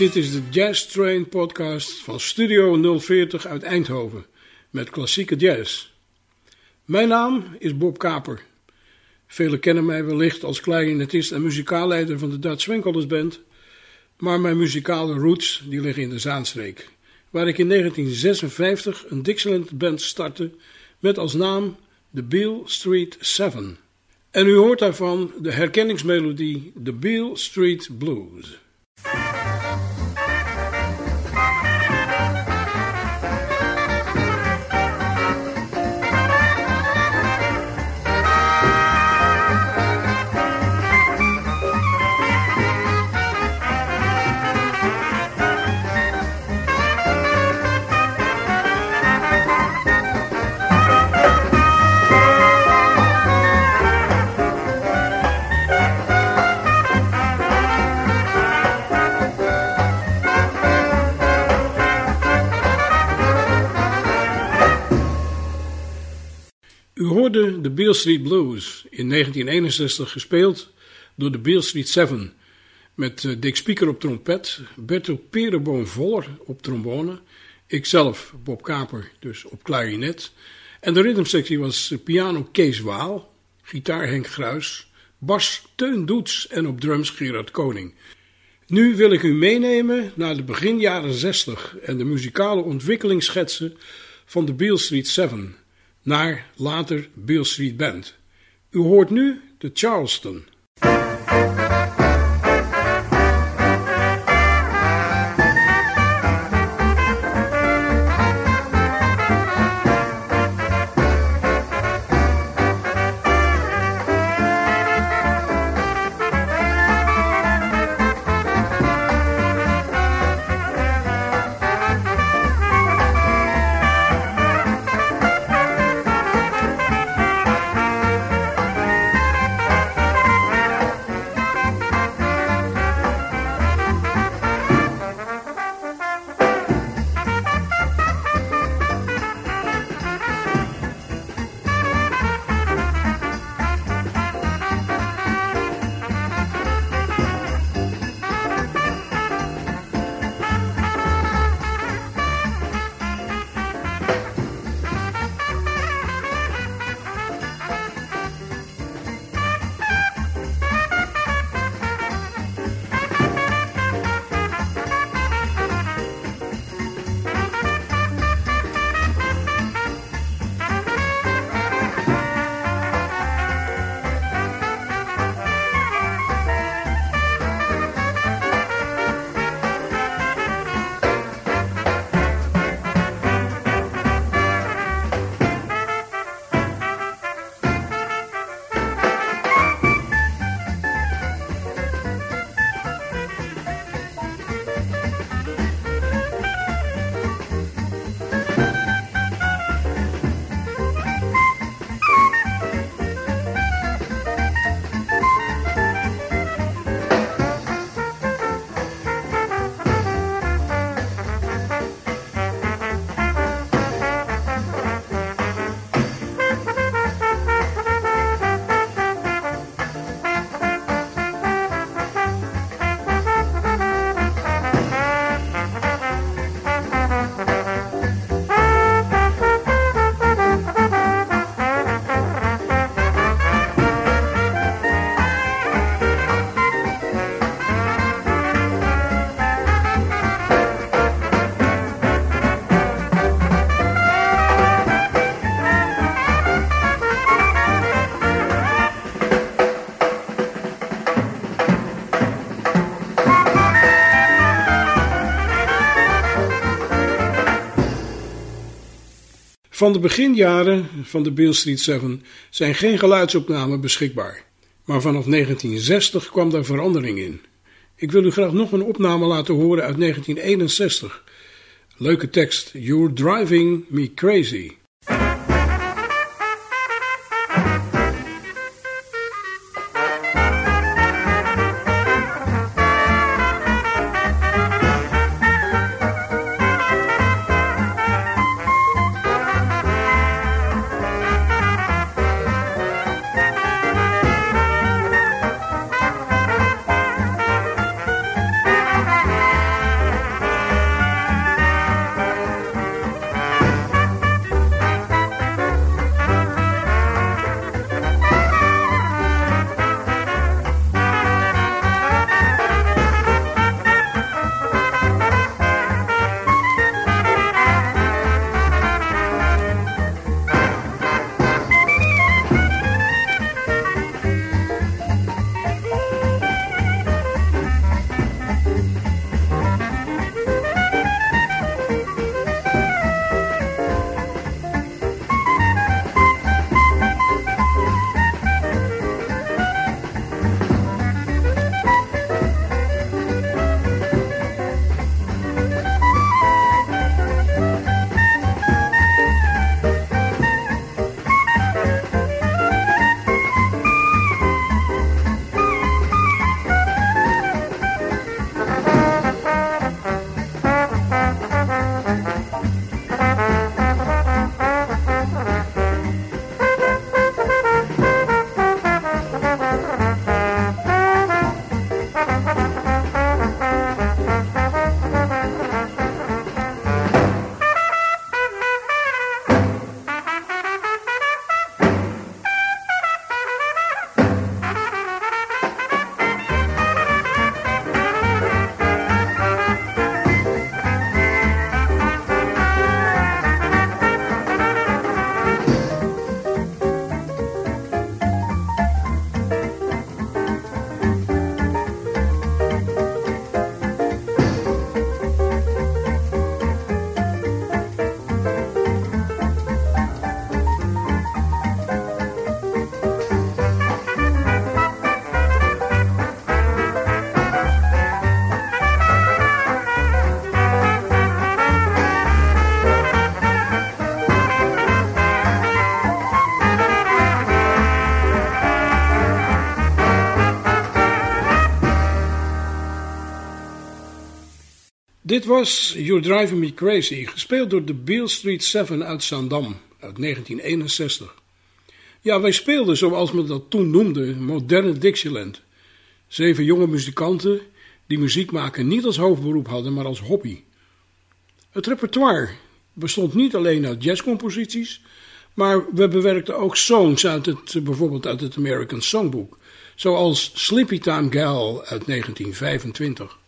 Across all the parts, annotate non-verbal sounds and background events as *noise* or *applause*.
Dit is de Jazz Train podcast van Studio 040 uit Eindhoven met klassieke jazz. Mijn naam is Bob Kaper. Velen kennen mij wellicht als clarinetist en muzikaalleider van de Dutch Winkelers Band, maar mijn muzikale roots die liggen in de Zaanstreek, waar ik in 1956 een Dixieland band startte met als naam de Beale Street Seven. En u hoort daarvan de herkenningsmelodie The Beale Street Blues. U hoorde de Beale Street Blues in 1961 gespeeld door de Beale Street Seven. Met eh, Dick Speaker op trompet, Berto Pereboom-Voller op trombone, ikzelf, Bob Kaper, dus op klarinet. En de rhythmsectie was piano Kees Waal, gitaar Henk Gruis, bas Teun Doets en op drums Gerard Koning. Nu wil ik u meenemen naar de begin jaren 60 en de muzikale ontwikkelingsschetsen van de Beale Street Seven naar later Beale Street Band. U hoort nu de Charleston. Van de beginjaren van de Beale Street 7 zijn geen geluidsopnamen beschikbaar. Maar vanaf 1960 kwam daar verandering in. Ik wil u graag nog een opname laten horen uit 1961. Leuke tekst: You're driving me crazy. Dit was You're Driving Me Crazy, gespeeld door de Beale Street 7 uit Zandam uit 1961. Ja, wij speelden, zoals men dat toen noemde, moderne Dixieland. Zeven jonge muzikanten die muziek maken niet als hoofdberoep hadden, maar als hobby. Het repertoire bestond niet alleen uit jazzcomposities, maar we bewerkten ook songs uit het, bijvoorbeeld uit het American Songbook, zoals Sleepy Time Gal uit 1925.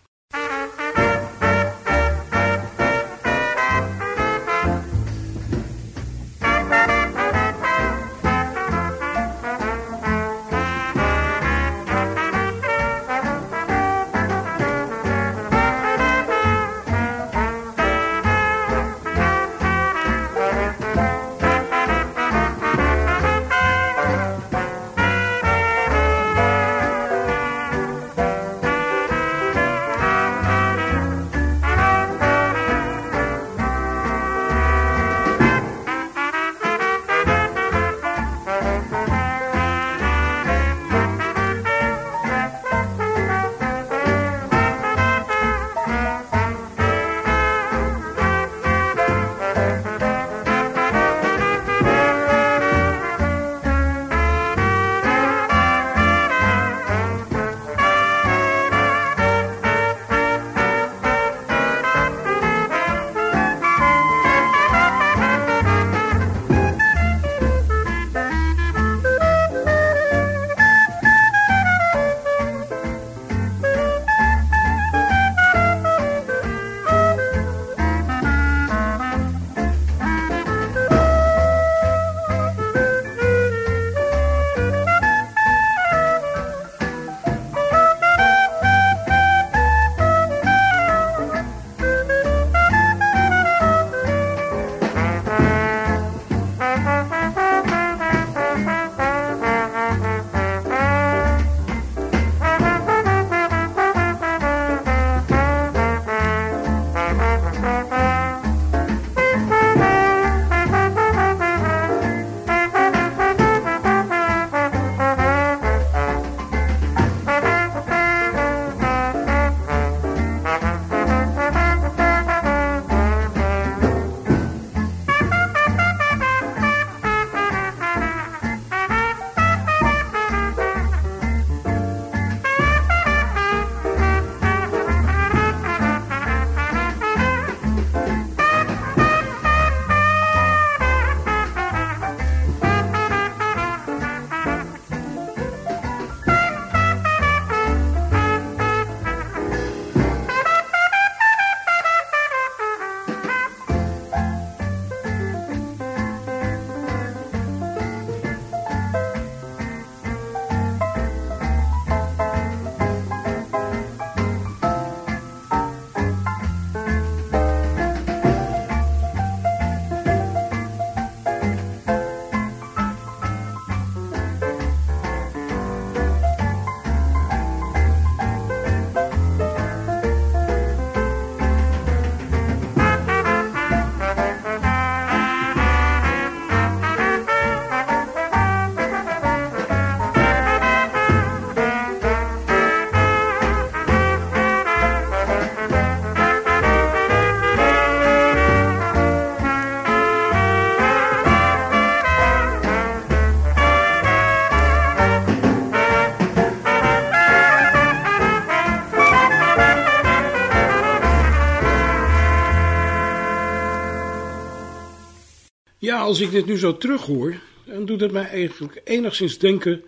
Als ik dit nu zo terughoor, dan doet het mij eigenlijk enigszins denken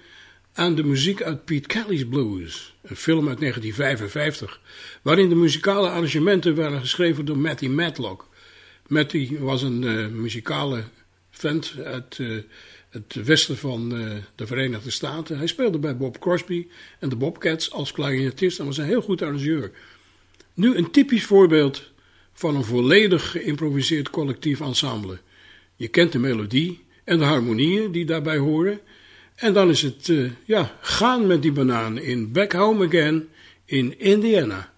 aan de muziek uit Pete Kelly's Blues, een film uit 1955, waarin de muzikale arrangementen werden geschreven door Matty Matlock. Matty was een uh, muzikale vent uit uh, het westen van uh, de Verenigde Staten. Hij speelde bij Bob Crosby en de Bobcats als clarinetist en was een heel goed arrangeur. Nu een typisch voorbeeld van een volledig geïmproviseerd collectief ensemble. Je kent de melodie en de harmonieën die daarbij horen. En dan is het, uh, ja, gaan met die banaan in Back Home Again in Indiana.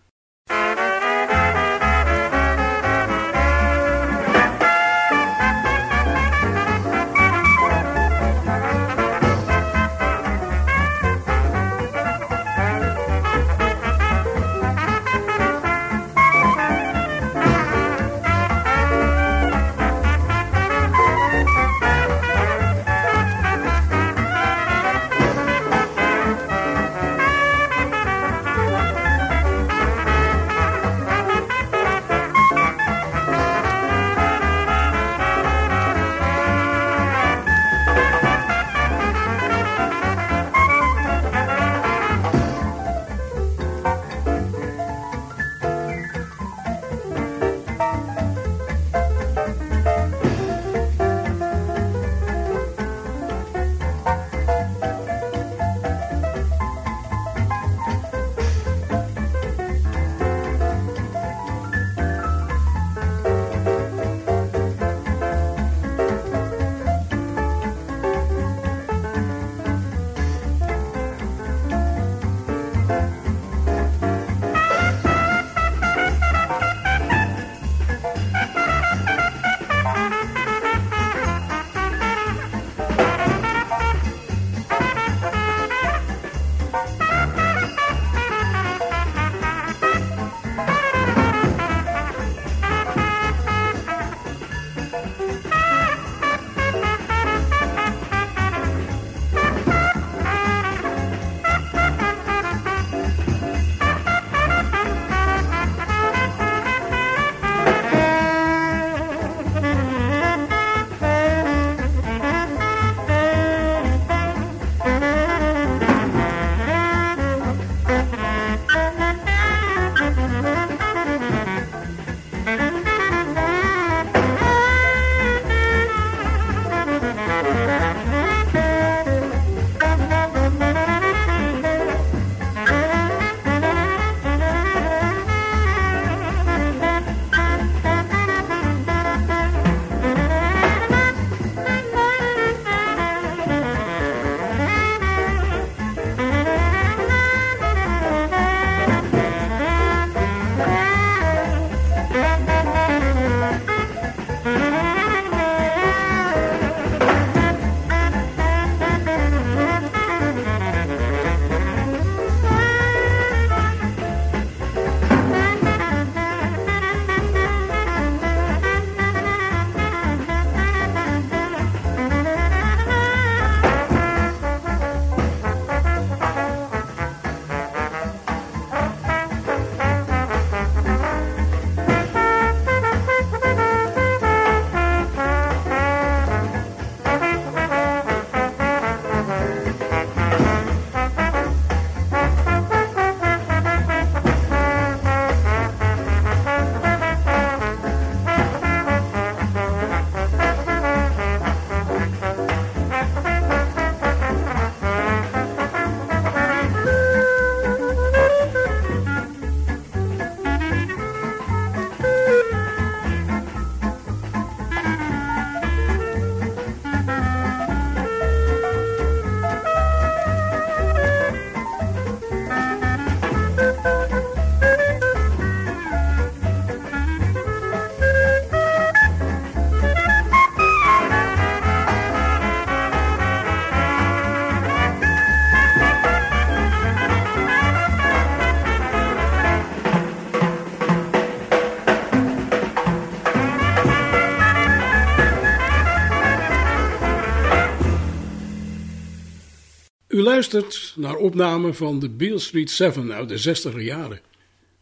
Naar opnamen van de Beale Street 7 uit de 60 jaren.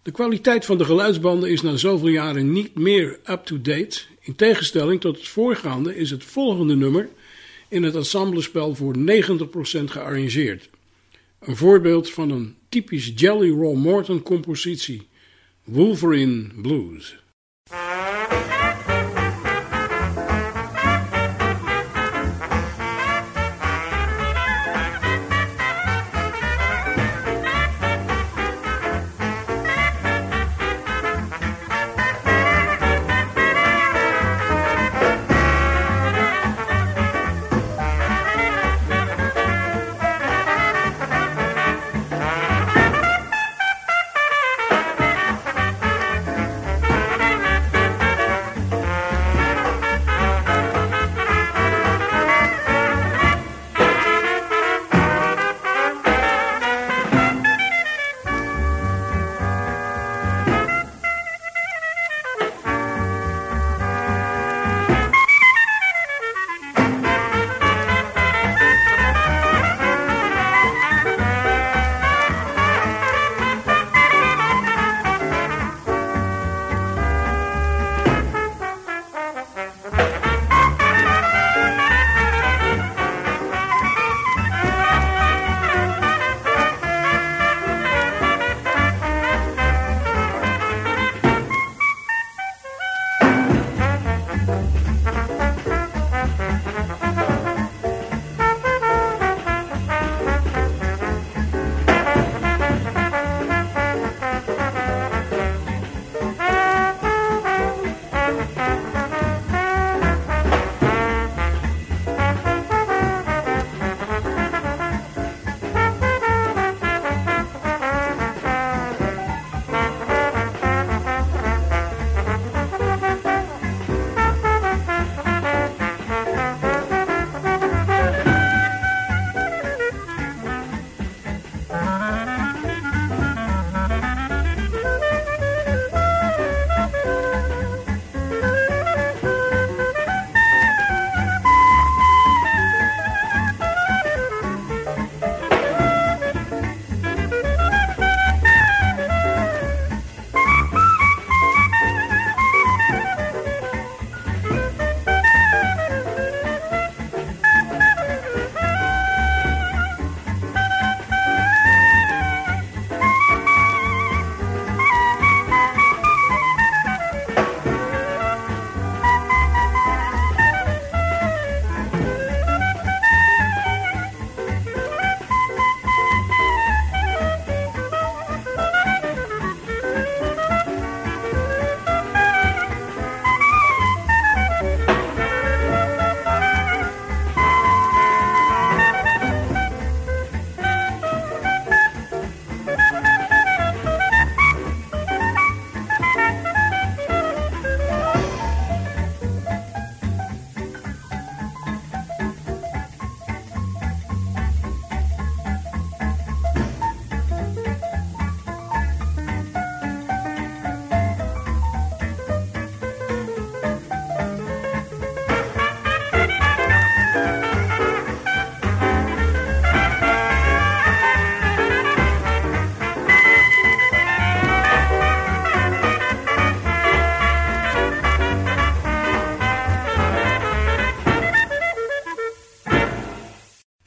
De kwaliteit van de geluidsbanden is na zoveel jaren niet meer up-to-date. In tegenstelling tot het voorgaande is het volgende nummer in het ensemblespel voor 90% gearrangeerd. Een voorbeeld van een typisch Jelly Roll Morton compositie, Wolverine Blues.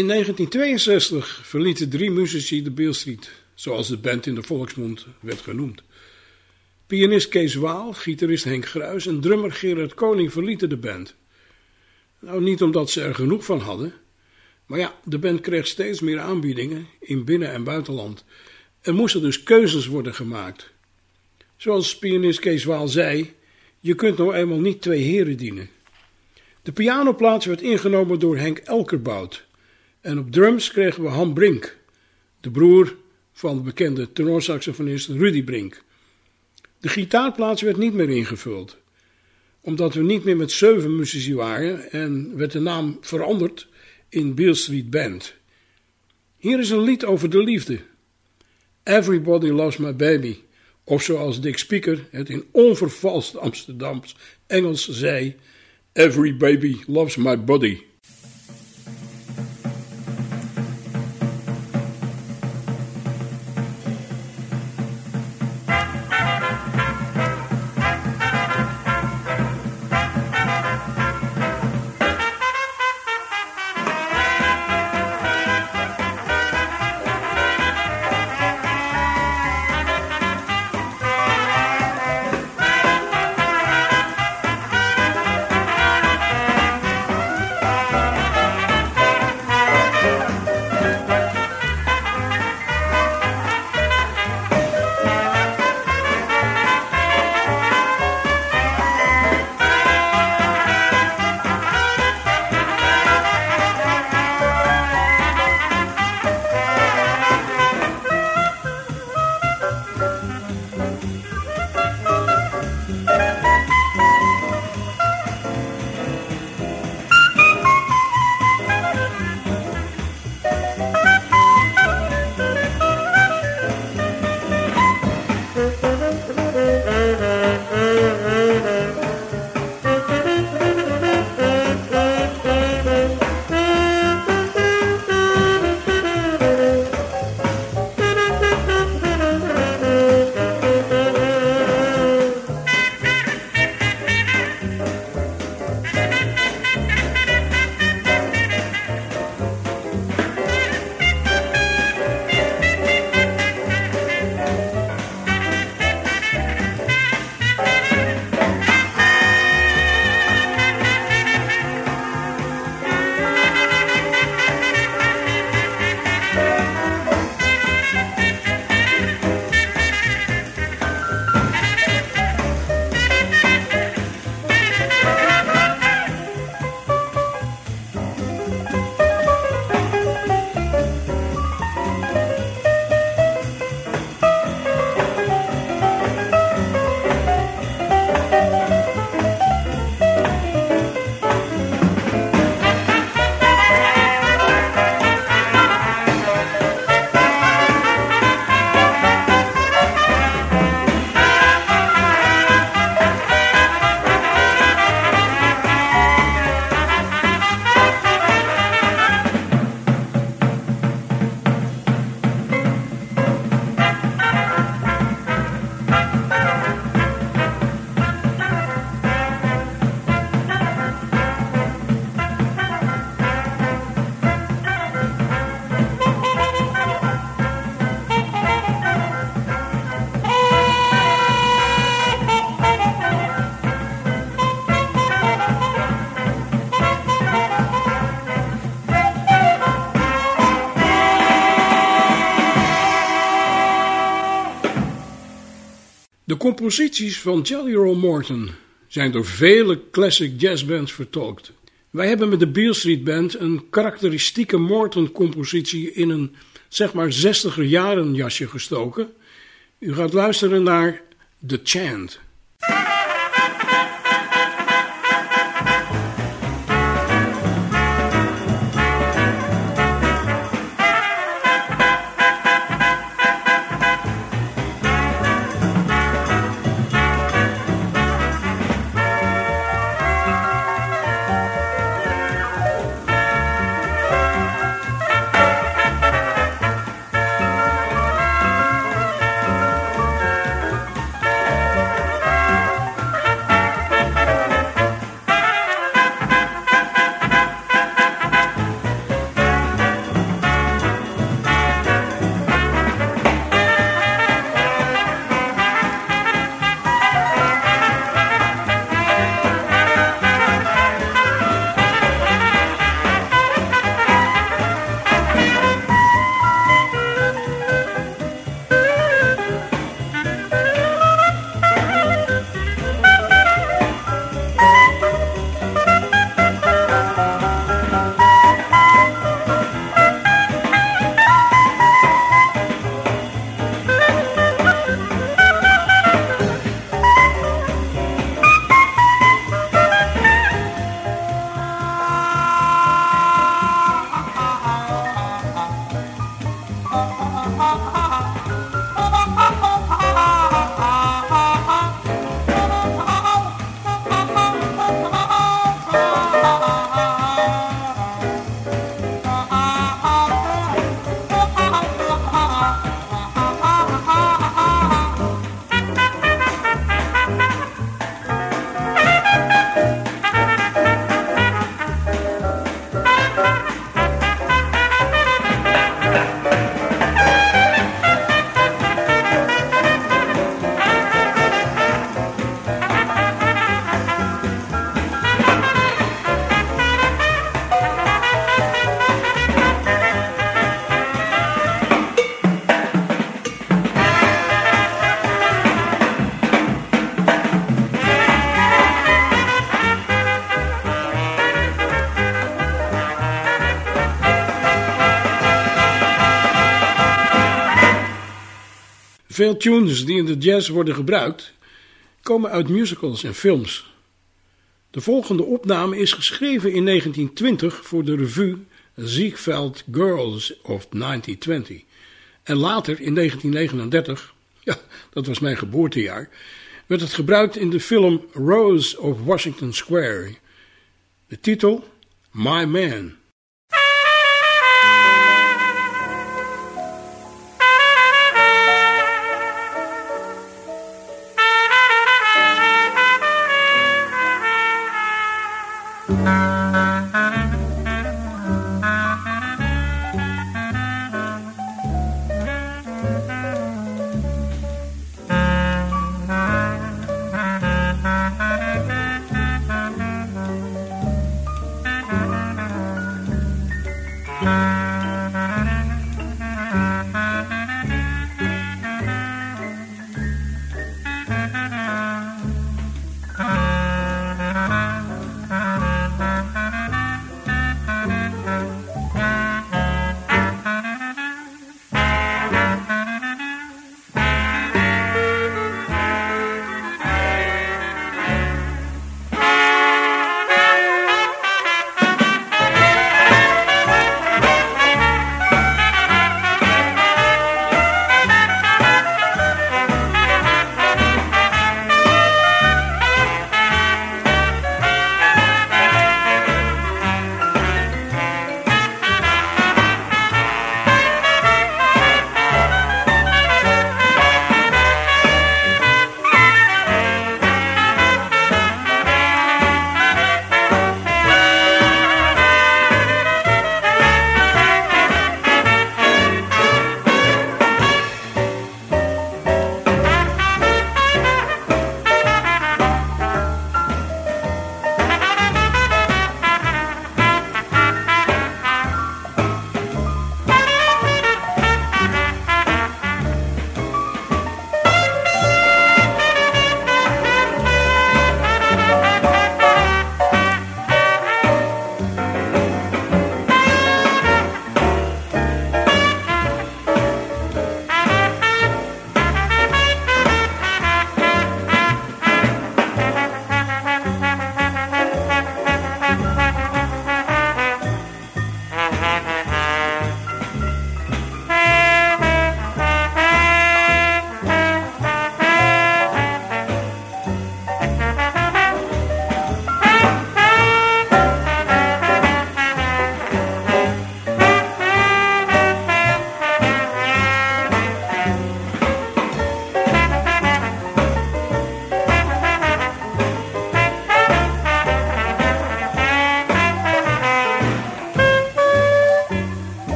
In 1962 verlieten drie muzici de Beale zoals de band in de volksmond werd genoemd. Pianist Kees Waal, gitarist Henk Gruis en drummer Gerard Koning verlieten de band. Nou, niet omdat ze er genoeg van hadden, maar ja, de band kreeg steeds meer aanbiedingen in binnen- en buitenland. Er moesten dus keuzes worden gemaakt. Zoals pianist Kees Waal zei, je kunt nou eenmaal niet twee heren dienen. De pianoplaats werd ingenomen door Henk Elkerbout en op drums kregen we Han Brink, de broer van de bekende tenorsaxofonist Rudy Brink. De gitaarplaats werd niet meer ingevuld, omdat we niet meer met zeven muzici waren en werd de naam veranderd in Beale Street Band. Hier is een lied over de liefde. Everybody Loves My Baby, of zoals Dick Speaker het in onvervalst Amsterdams Engels zei: Every baby loves my body. Composities van Jelly Roll Morton zijn door vele classic jazzbands vertolkt. Wij hebben met de Beale Street Band een karakteristieke Morton-compositie in een zeg maar 60er jaren jasje gestoken. U gaat luisteren naar The Chant. Veel tunes die in de jazz worden gebruikt, komen uit musicals en films. De volgende opname is geschreven in 1920 voor de revue Ziegfeld Girls of 1920. En later, in 1939, *laughs* ja, dat was mijn geboortejaar, werd het gebruikt in de film Rose of Washington Square. De titel My Man.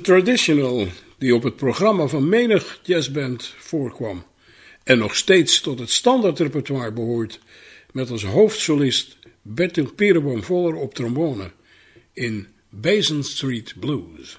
Traditional die op het programma van menig jazzband voorkwam en nog steeds tot het standaardrepertoire behoort, met als hoofdsolist Bertil Perenboom Voller op trombone in Basin Street Blues.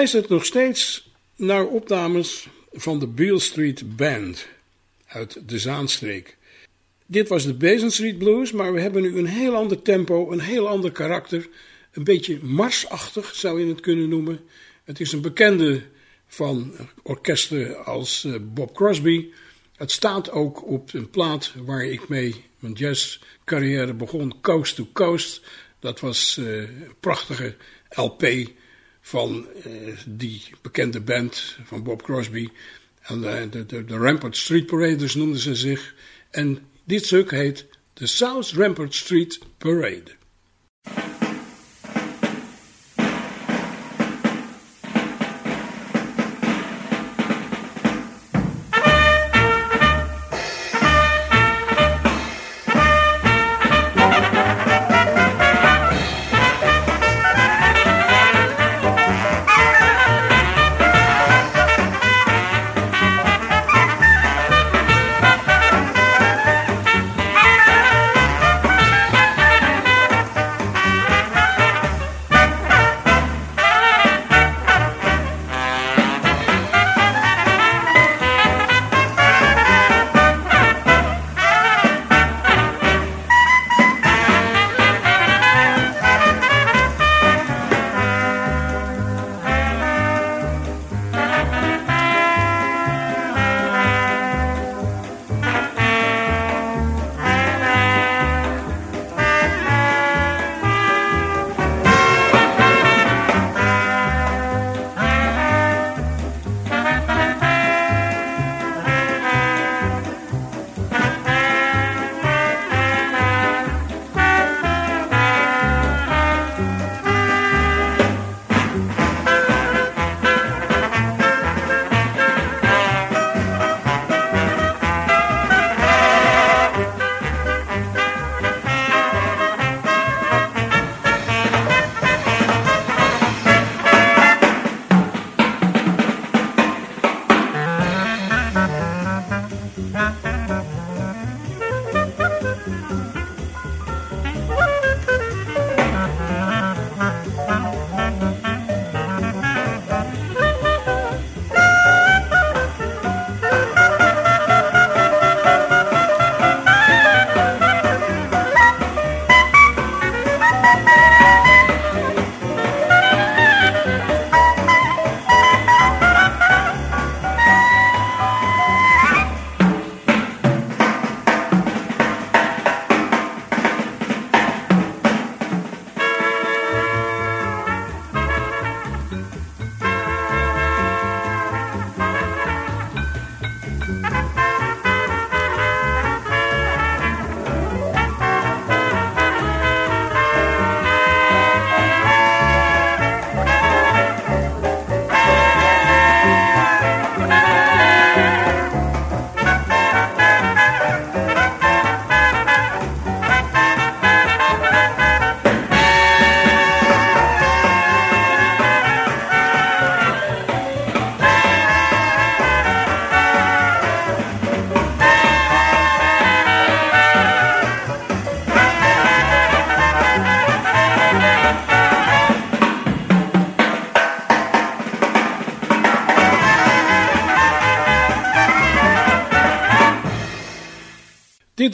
Luistert nog steeds naar opnames van de Beale Street Band uit de Zaanstreek. Dit was de Basin Street Blues, maar we hebben nu een heel ander tempo, een heel ander karakter. Een beetje marsachtig zou je het kunnen noemen. Het is een bekende van orkesten als eh, Bob Crosby. Het staat ook op een plaat waar ik mee mijn jazzcarrière begon, Coast to Coast. Dat was uh, een prachtige LP van uh, die bekende band van Bob Crosby. En de, de, de, de Rampart Street Paraders noemden ze zich. En dit stuk heet The South Rampart Street Parade.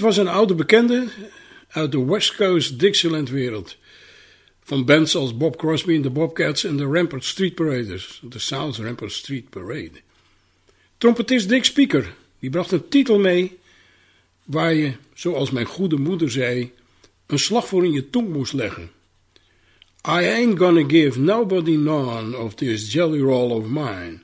Was een oude bekende uit de West Coast Dixieland wereld. Van bands als Bob Crosby en de Bobcats en de Rampart Street Paraders. De South Rampart Street Parade. Trompetist Dick Speaker, die bracht een titel mee waar je, zoals mijn goede moeder zei, een slag voor in je tong moest leggen. I ain't gonna give nobody none of this jelly roll of mine.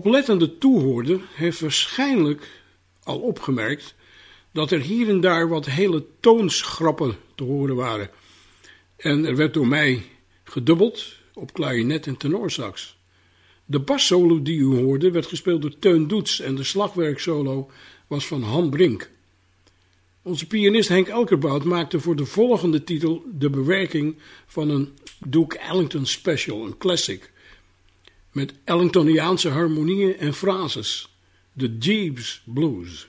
Oplettende toehoorder heeft waarschijnlijk al opgemerkt dat er hier en daar wat hele toonschrappen te horen waren. En er werd door mij gedubbeld op klarinet en tenorsax. De bassolo die u hoorde werd gespeeld door Teun Doets en de slagwerksolo was van Han Brink. Onze pianist Henk Elkerbout maakte voor de volgende titel de bewerking van een Duke Ellington special, een classic, met Ellingtoniaanse harmonieën en frases, de Jeeves Blues.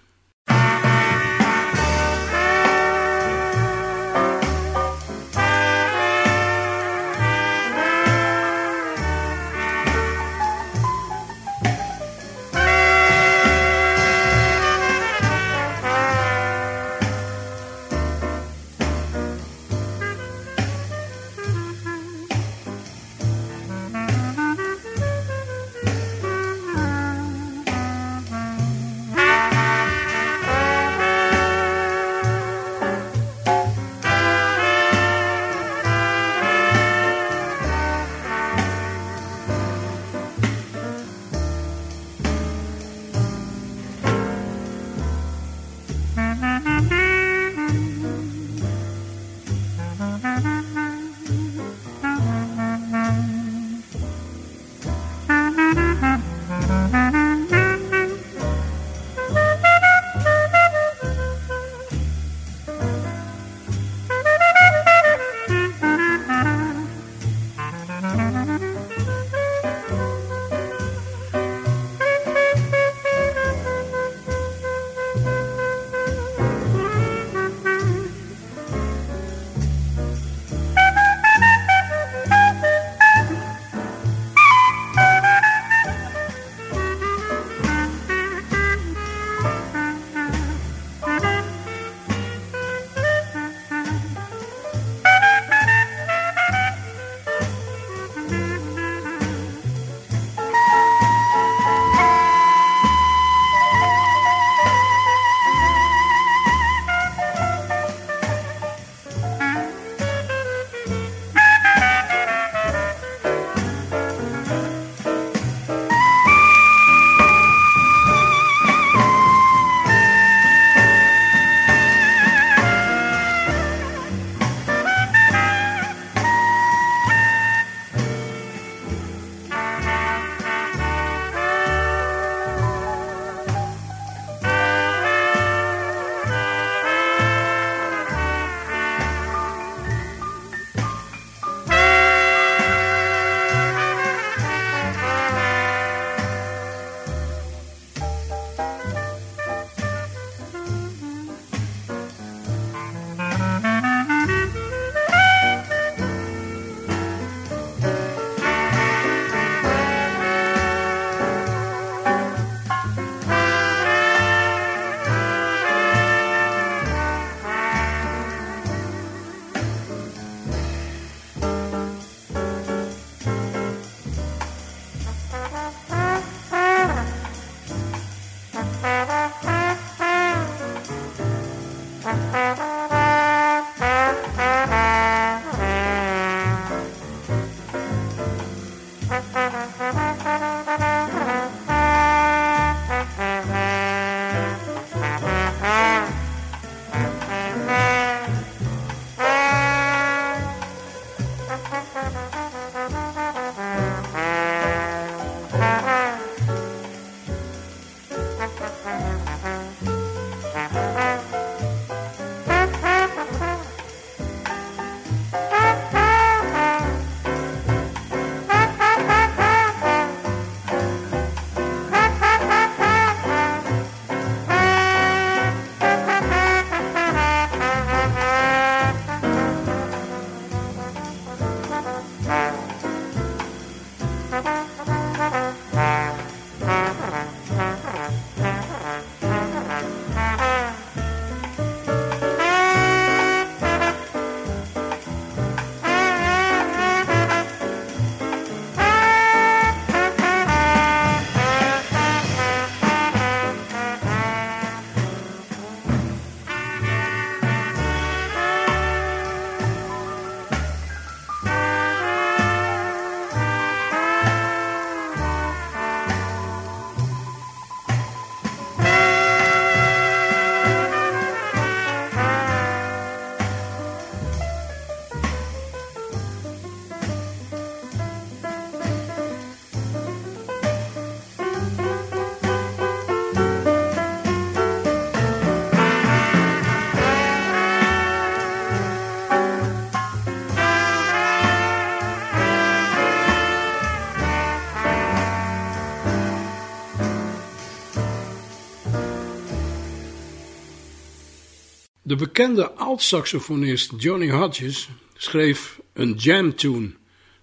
De bekende alt-saxofonist Johnny Hodges schreef een jam tune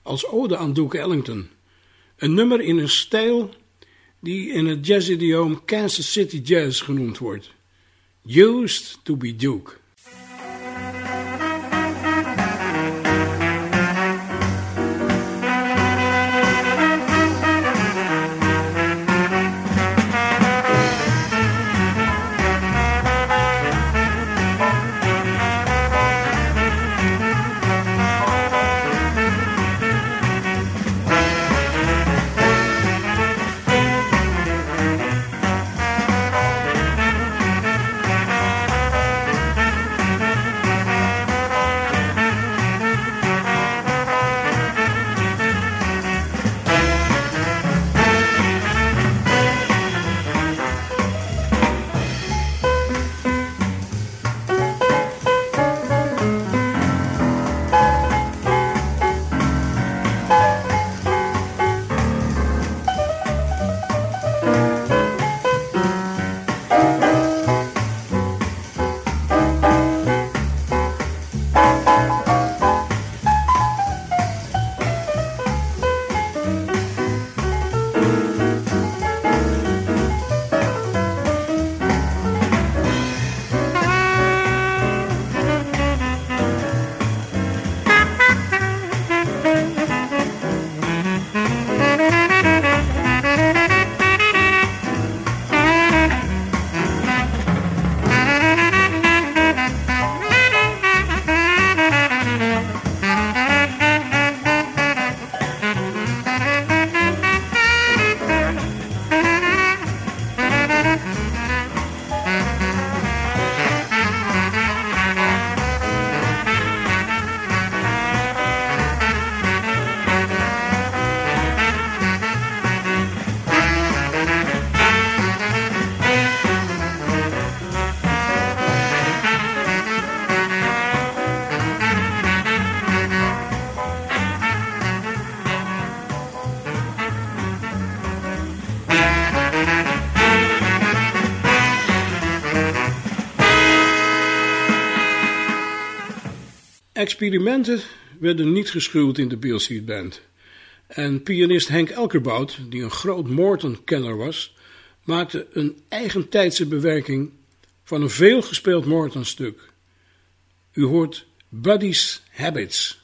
als ode aan Duke Ellington. Een nummer in een stijl die in het jazzidioom Kansas City Jazz genoemd wordt. Used to be Duke. Experimenten werden niet geschuwd in de Beale Street Band. En pianist Henk Elkerbout, die een groot Morton-kenner was, maakte een eigentijdse bewerking van een veelgespeeld Morton-stuk. U hoort Buddy's Habits.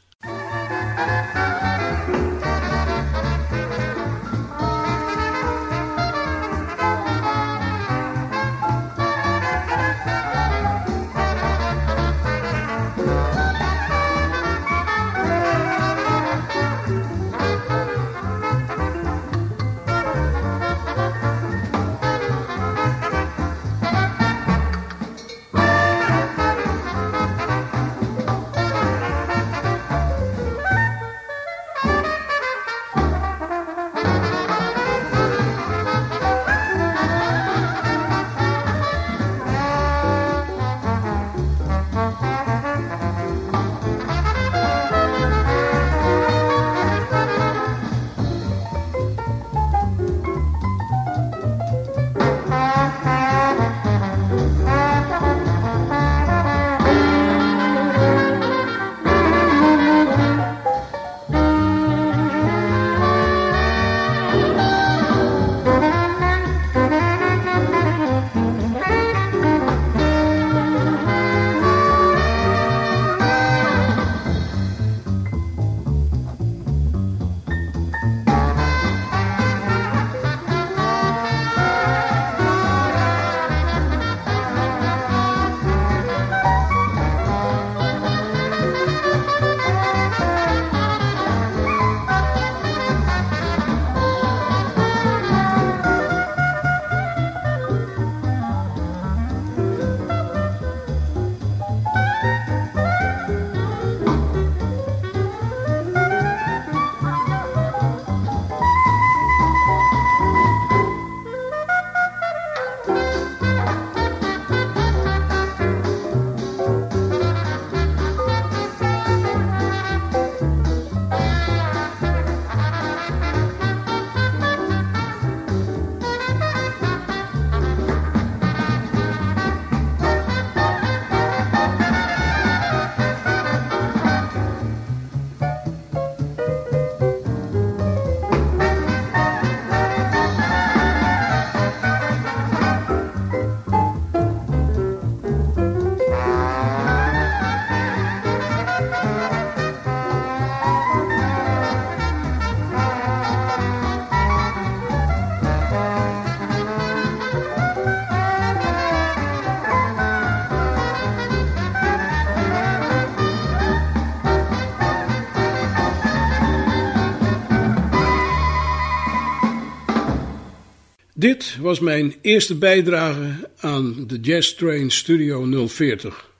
Dit was mijn eerste bijdrage aan de Jazz Train Studio 040.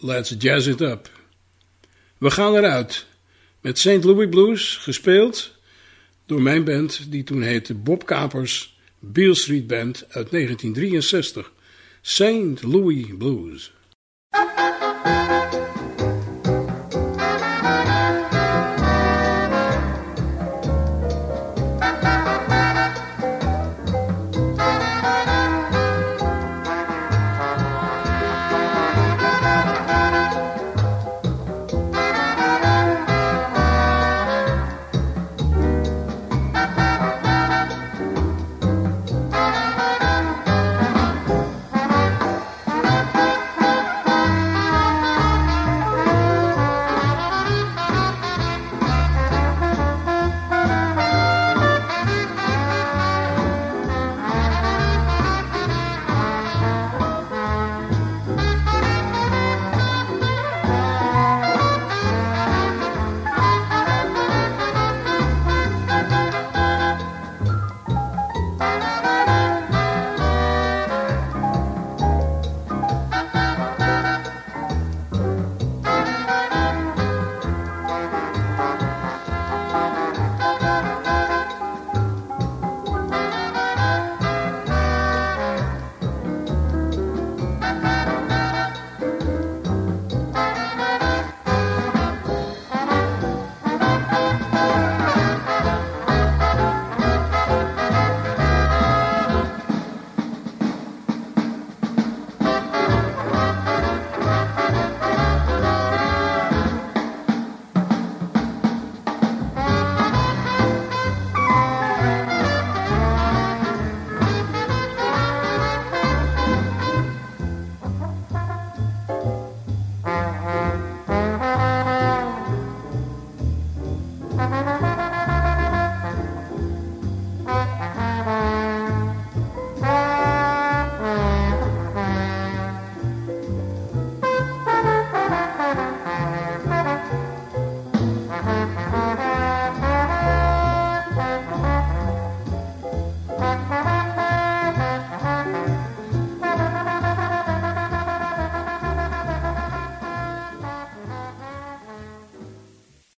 Let's jazz it up. We gaan eruit met St. Louis Blues, gespeeld door mijn band die toen heette Bob Kapers Beale Street Band uit 1963. St. Louis Blues.